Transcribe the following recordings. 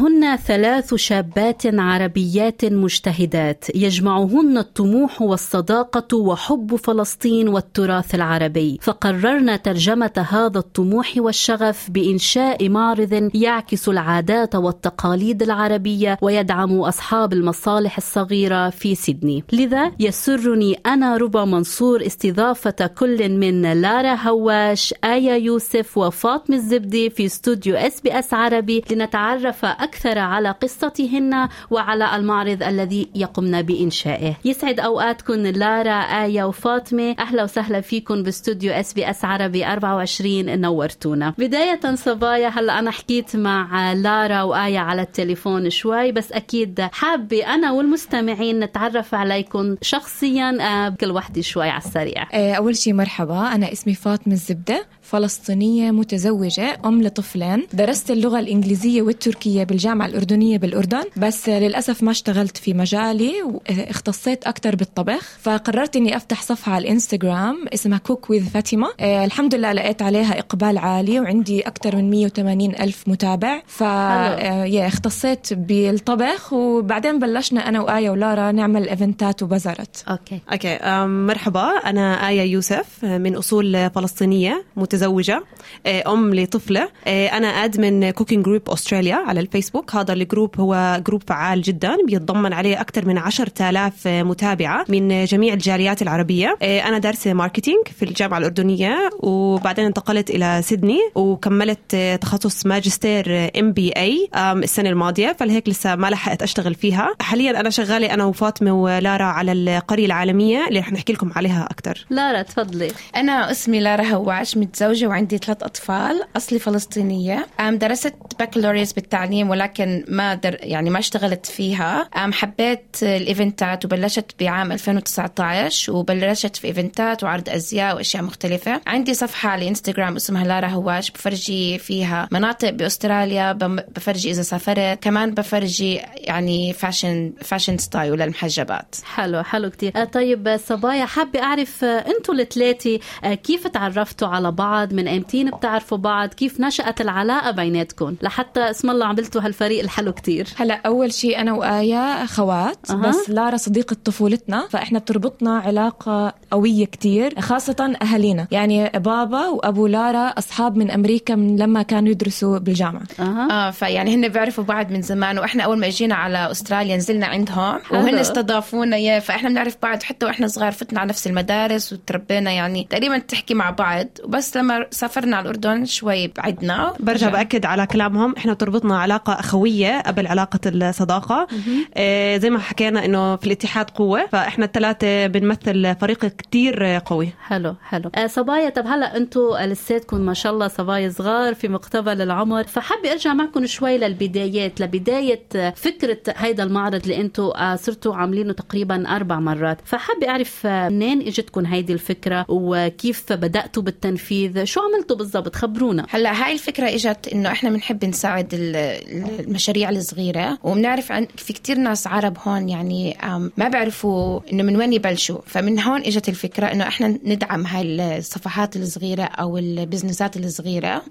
هن ثلاث شابات عربيات مجتهدات يجمعهن الطموح والصداقة وحب فلسطين والتراث العربي. فقررنا ترجمة هذا الطموح والشغف بإنشاء معرض يعكس العادات والتقاليد العربية ويدعم أصحاب المصالح الصغيرة في سيدني. لذا يسرني أنا ربا منصور استضافة كل من لارا هواش آية يوسف وفاطمة الزبدة في استوديو إس بي إس عربي لنتعرف أكثر على قصتهن وعلى المعرض الذي يقمن بإنشائه. يسعد أوقاتكم لارا آية وفاطمة. أهلا وسهلا فيكم باستوديو إس بي إس عربي 24 نورتونا. بداية صبايا هلا أنا حكيت مع لارا وآية على التليفون شوي بس أكيد حابة أنا والمستمعين نتعرف عليكم شخصيا آه، كل وحدة شوي على السريع. آه، أول شيء مرحبا أنا اسمي فاطمة الزبدة. فلسطينية متزوجة أم لطفلين. درست اللغة الإنجليزية والتركية بالجامعة الأردنية بالأردن. بس للأسف ما اشتغلت في مجالي واختصيت أكثر بالطبخ. فقررت إني أفتح صفحة على الإنستغرام اسمها Cook with فاطمة آه الحمد لله لقيت عليها إقبال عالي وعندي أكثر من 180 ألف متابع. ف آه اختصيت بالطبخ وبعدين بلشنا أنا وآية ولارا نعمل event ات وبازارات أوكي. أوكي مرحبا أنا آية يوسف من أصول فلسطينية متزوجة متزوجة آه، أم لطفلة آه، أنا admin Cooking Group Australia على الفيسبوك. هذا ال group هو group فعال جدا بيتضمن عليه أكثر من 10000 متابعة من جميع الجاليات العربية. آه، أنا دارسة marketing في الجامعة الأردنية وبعدين انتقلت إلى سيدني وكملت تخصص ماجستير MBA السنة الماضية. فلهيك لسه ما لحقت أشتغل فيها. حاليا أنا شغالة أنا وفاطمة ولارا على القرية العالمية اللي رح نحكي لكم عليها أكثر. لارا تفضلي. أنا اسمي لارا هواش متزوجة متزوجة وعندي ثلاث أطفال أصلي فلسطينية. درست بكالوريوس بالتعليم ولكن ما در يعني ما اشتغلت فيها. حبيت الإيفنتات وبلشت بعام 2019 وبلشت في إيفنتات وعرض أزياء وأشياء مختلفة. عندي صفحة على الانستغرام اسمها لارا هواش بفرجي فيها مناطق بأستراليا بفرجي إذا سافرت. كمان بفرجي يعني fashion fashion style للمحجبات. حلو حلو كتير. طيب صبايا حابة أعرف أنتوا الثلاثة كيف تعرفتوا على بعض؟ بعض من ايمتين بتعرفوا بعض. كيف نشأت العلاقة بيناتكم؟ لحتى اسم الله عملتوا هالفريق الحلو كتير. هلا أول شيء أنا وآية خوات أه. بس لارا صديقة طفولتنا فإحنا بتربطنا علاقة قوية كتير خاصة أهالينا. يعني بابا وأبو لارا أصحاب من أمريكا من لما كانوا يدرسوا بالجامعة. أه. آه فيعني هن بيعرفوا بعض من زمان وإحنا أول ما إجينا على أستراليا نزلنا عندهم وهن استضافونا يا فإحنا بنعرف بعض حتى وإحنا صغار فتنا على نفس المدارس وتربينا يعني تقريبا تحكي مع بعض. وبس لما لما سافرنا على الأردن شوي بعدنا. برجع بأكد على كلامهم. إحنا تربطنا علاقة أخوية قبل علاقة الصداقة. آه زي ما حكينا إنه في الاتحاد قوة فإحنا الثلاثة بنمثل فريق كتير قوي. حلو حلو. آه صبايا طب هلا أنتم لساتكم ما شاء الله صبايا صغار في مقتبل العمر. فحابة أرجع معكم شوي للبدايات لبداية فكرة هيدا المعرض اللي أنتم آه صرتوا عاملينه تقريبا أربع مرات. فحابة أعرف آه، منين إجتكم هيدي الفكرة وكيف بدأتوا بالتنفيذ؟ شو عملتوا بالضبط؟ خبرونا. هلا هاي الفكرة إجت إنه إحنا بنحب نساعد المشاريع الصغيرة وبنعرف عن في كتير ناس عرب هون يعني ما بيعرفوا إنه من وين يبلشوا. فمن هون إجت الفكرة إنه إحنا ندعم هاي الصفحات الصغيرة أو البزنسات الصغيرة.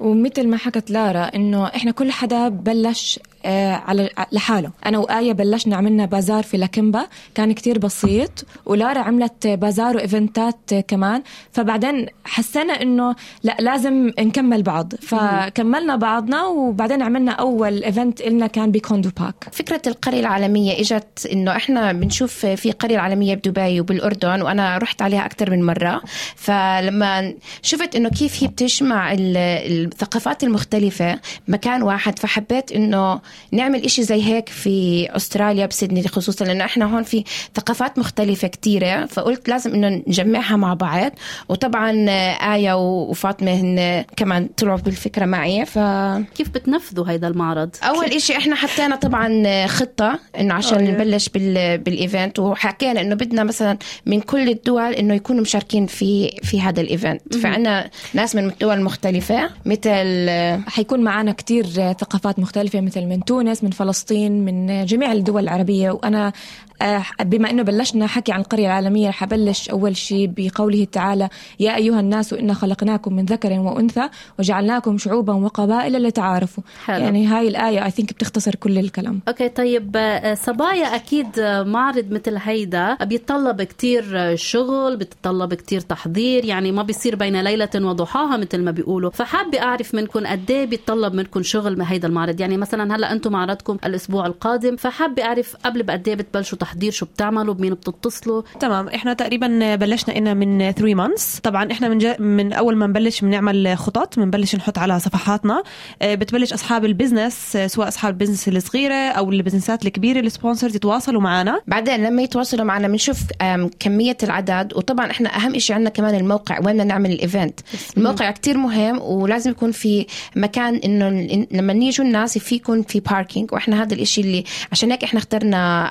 ومثل ما حكت لارا إنه إحنا كل حدا بلش على لحاله. أنا وآية بلشنا عملنا بازار في لاكمبا كان كتير بسيط ولارا عملت بازار وإيفنتات كمان. فبعدين حسينا إنه لا لازم نكمل بعض. فكملنا بعضنا وبعدين عملنا أول event لنا كان بكوندو باك فكرة القرية العالمية إجت إنه إحنا بنشوف في قرية عالميه بدبي وبالأردن وأنا رحت عليها أكثر من مرة. فلما شفت إنه كيف هي بتجمع الثقافات المختلفة مكان واحد فحبيت إنه نعمل إشي زي هيك في أستراليا بسيدني خصوصا لأنه إحنا هون في ثقافات مختلفة كتيرة فقلت لازم إنه نجمعها مع بعض وطبعا آية وفاطمة هن كمان طلعوا بالفكرة معي ف كيف بتنفذوا هيدا المعرض؟ أول إشي إحنا حطينا طبعا خطة إنه عشان. نبلش بال... بال event وحكينا إنه بدنا مثلا من كل الدول إنه يكونوا مشاركين في في هذا الإيفنت فعنا ناس من الدول المختلفة مثل حيكون معنا كتير ثقافات مختلفة مثل من من تونس من فلسطين من جميع الدول العربية. وأنا بما إنه بلشنا حكي عن القرية العالمية رح أبلش أول شيء بقوله تعالى يا أيها الناس إنا خلقناكم من ذكر وأنثى وجعلناكم شعوبا وقبائل لتعارفوا. حلو. يعني هاي الآية I think بتختصر كل الكلام. okay طيب آه، صبايا أكيد آه، معرض مثل هيدا بيتطلب كتير آه، شغل بيتطلب كتير تحضير يعني ما بيصير بين ليلة وضحاها مثل ما بيقولوا. فحابة أعرف منكم قد إيه بيتطلب منكم شغل من هيدا المعرض؟ يعني مثلا هلأ أنتم معرضكم الأسبوع القادم فحابة أعرف قبل بقد إيه بتبلشوا تحضير شو بتعملوا بمين بتتصلوا؟ تمام إحنا تقريبا بلشنا إنا من 3 months طبعا إحنا من جا من أول ما نبلش بنعمل خطط بنبلش نحط على صفحاتنا. آه، بتبلش أصحاب ال business آه، سواء أصحاب ال business الصغيرة أو البزنسات الكبيرة ال sponsors يتواصلوا معنا. بعدين لما يتواصلوا معنا بنشوف آم، كمية العدد. وطبعا إحنا أهم شيء عندنا كمان الموقع وين بدنا نعمل ال event الموقع كتير مهم ولازم يكون في مكان إنه لما نيجوا الناس في يكون في parking وإحنا هذا الإشي اللي عشان هيك إحنا اخترنا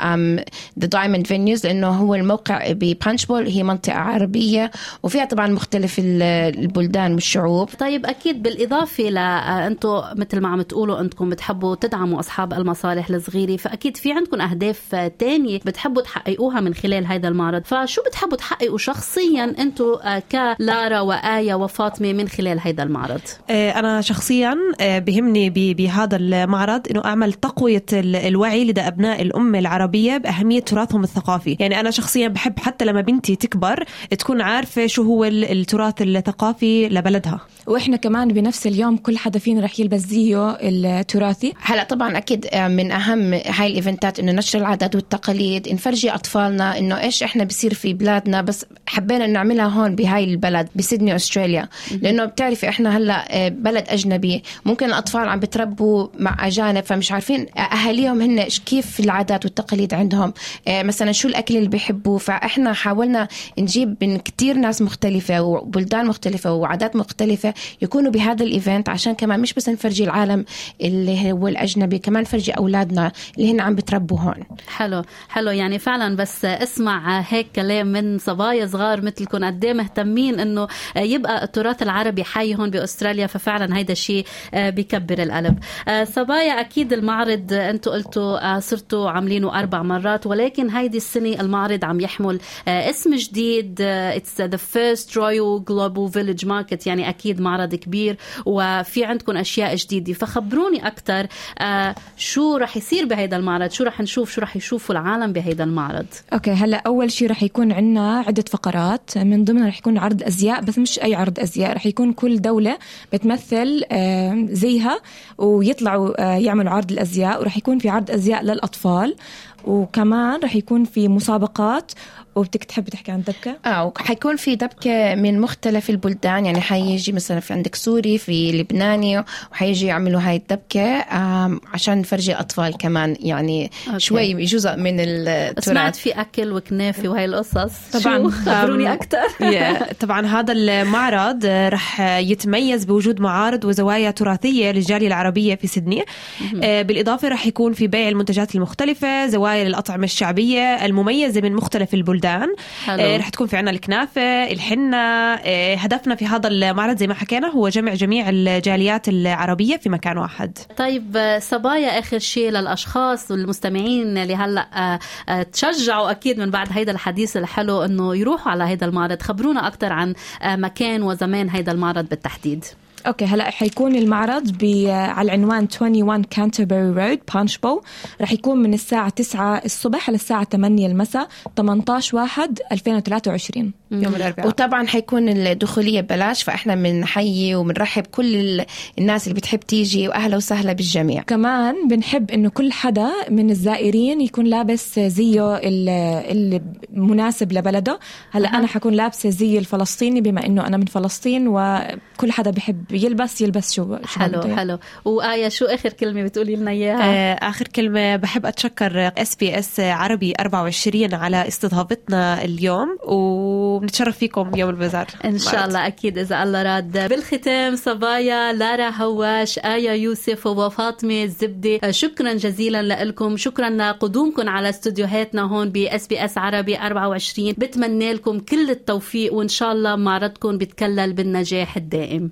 the Diamond Venues لأنه هو الموقع ببانشبول هي منطقة عربية وفيها طبعا مختلف ال- البلدان والشعوب. طيب أكيد بالإضافة ل آه، أنتم مثل ما عم تقولوا انكم بتحبوا تدعموا أصحاب المصالح الصغيرة فأكيد في عندكم أهداف تانية بتحبوا تحققوها من خلال هذا المعرض. فشو بتحبوا تحققوا شخصيا أنتم آه، ك لارا وآية وفاطمة من خلال هذا المعرض؟ آه، أنا شخصيا بهمني ب- بهذا المعرض إنه أعمل تقوية ال- الوعي لدى أبناء الأمة العربية بأهمية تراثهم الثقافي. يعني أنا شخصيا بحب حتى لما بنتي تكبر تكون عارفة شو هو ال- التراث الثقافي لبلدها. وإحنا كمان بنفس اليوم كل حدا فينا رح يلبس زيه التراثي. هلا طبعا أكيد آه، من أهم هاي الإيفنتات إنه نشر العادات والتقاليد نفرجي أطفالنا إنه إيش إحنا بصير في بلادنا بس حبينا نعملها هون بهاي البلد بسيدني أستراليا. لأنه بتعرفي إحنا هلا آه، بلد أجنبي. ممكن الأطفال عم بتربوا مع أجانب فمش عارفين أهاليهم هن كيف العادات والتقاليد عندهم. آه، مثلا شو الأكل اللي بيحبوه؟ فإحنا حاولنا نجيب من كتير ناس مختلفة وبلدان مختلفة وعادات مختلفة يكونوا بهذا الإيفنت عشان كمان مش بس نفرجي العالم اللي هو الأجنبي كمان نفرجي أولادنا اللي هن عم بتربوا هون. حلو حلو. يعني فعلا بس اسمع هيك كلام من صبايا صغار مثلكم. قد إيه مهتمين إنه يبقى التراث العربي حي هون بأستراليا؟ ففعلا هيدا الشيء بكبر القلب. صبايا أكيد المعرض أنتم قلتوا صرتوا عاملينه أربع مرات ولكن هيدي السنة المعرض عم يحمل اسم جديد. it's the first Royal Global Village Market يعني أكيد معرض كبير وفي عندكم أشياء جديدة. فخبروني أكثر شو رح يصير بهيدا المعرض؟ شو رح نشوف؟ شو رح يشوفوا العالم بهيدا المعرض؟ okay هلأ أول شيء رح يكون عندنا عدة فقرات. من ضمنها رح يكون عرض أزياء بس مش أي عرض أزياء رح يكون كل دولة بتمثل آه، زيها ويطلعوا آه، يعملوا عرض الأزياء ورح يكون في عرض أزياء للأطفال وكمان رح يكون في مسابقات وبدك تحب تحكي عن دبكة؟ آه وحيكون في دبكة من مختلف البلدان يعني حيجي مثلا في عندك سوري في لبناني وحيجي يعملوا هاي الدبكة عشان نفرجي الأطفال كمان يعني okay. شوي جزء من سمعت التراث في أكل وكنافة وهي القصص طبعاً. شو؟ خبروني Yeah. طبعا هذا المعرض آه، رح يتميز بوجود معارض وزوايا تراثية للجالية العربية في سيدني آه، بالإضافة رح يكون في بيع المنتجات المختلفة زوايا للأطعمة الشعبية المميزة من مختلف البلدان حلو. آه، رح تكون في عنا الكنافة الحنة آه، هدفنا في هذا المعرض زي ما حكينا هو جمع جميع الجاليات العربية في مكان واحد. طيب صبايا آخر شيء للأشخاص والمستمعين اللي هلأ آه، آه، تشجعوا أكيد من بعد هيدا الحديث الحلو إنه يروحوا على هيدا المعرض. خبرونا أكثر عن آه، مكان وزمان هيدا المعرض بالتحديد. okay هلا حيكون المعرض ب- على العنوان 21 كانتربري رود بانشبول رح يكون من الساعة 9 الصبح للساعة 8 المساء 18 1 2023 يوم الأربعاء. وطبعا حيكون الدخولية ببلاش فإحنا بنحيي وبنرحب كل ال- الناس اللي بتحب تيجي وأهلا وسهلا بالجميع. كمان بنحب إنه كل حدا من الزائرين يكون لابس زيه ال- المناسب لبلده. هلا أنا حكون لابسة زي الفلسطيني بما إنه أنا من فلسطين وكل حدا بحب يلبس يلبس شو شو حلو بده. حلو. وآية شو آخر كلمة بتقولي لنا إياها؟ آه، آخر كلمة بحب أتشكر SBS عربي 24 على استضافتنا اليوم وبنتشرف فيكم يوم البازار إن شاء الله أكيد إذا الله راد. بالختام صبايا لارا هواش آية يوسف وفاطمه الزبدي شكرا جزيلا لكم شكرا لقدومكم على استوديوهاتنا هون ب SBS عربي 24 بتمنى لكم كل التوفيق وإن شاء الله معرضكم بيتكلل بالنجاح الدائم.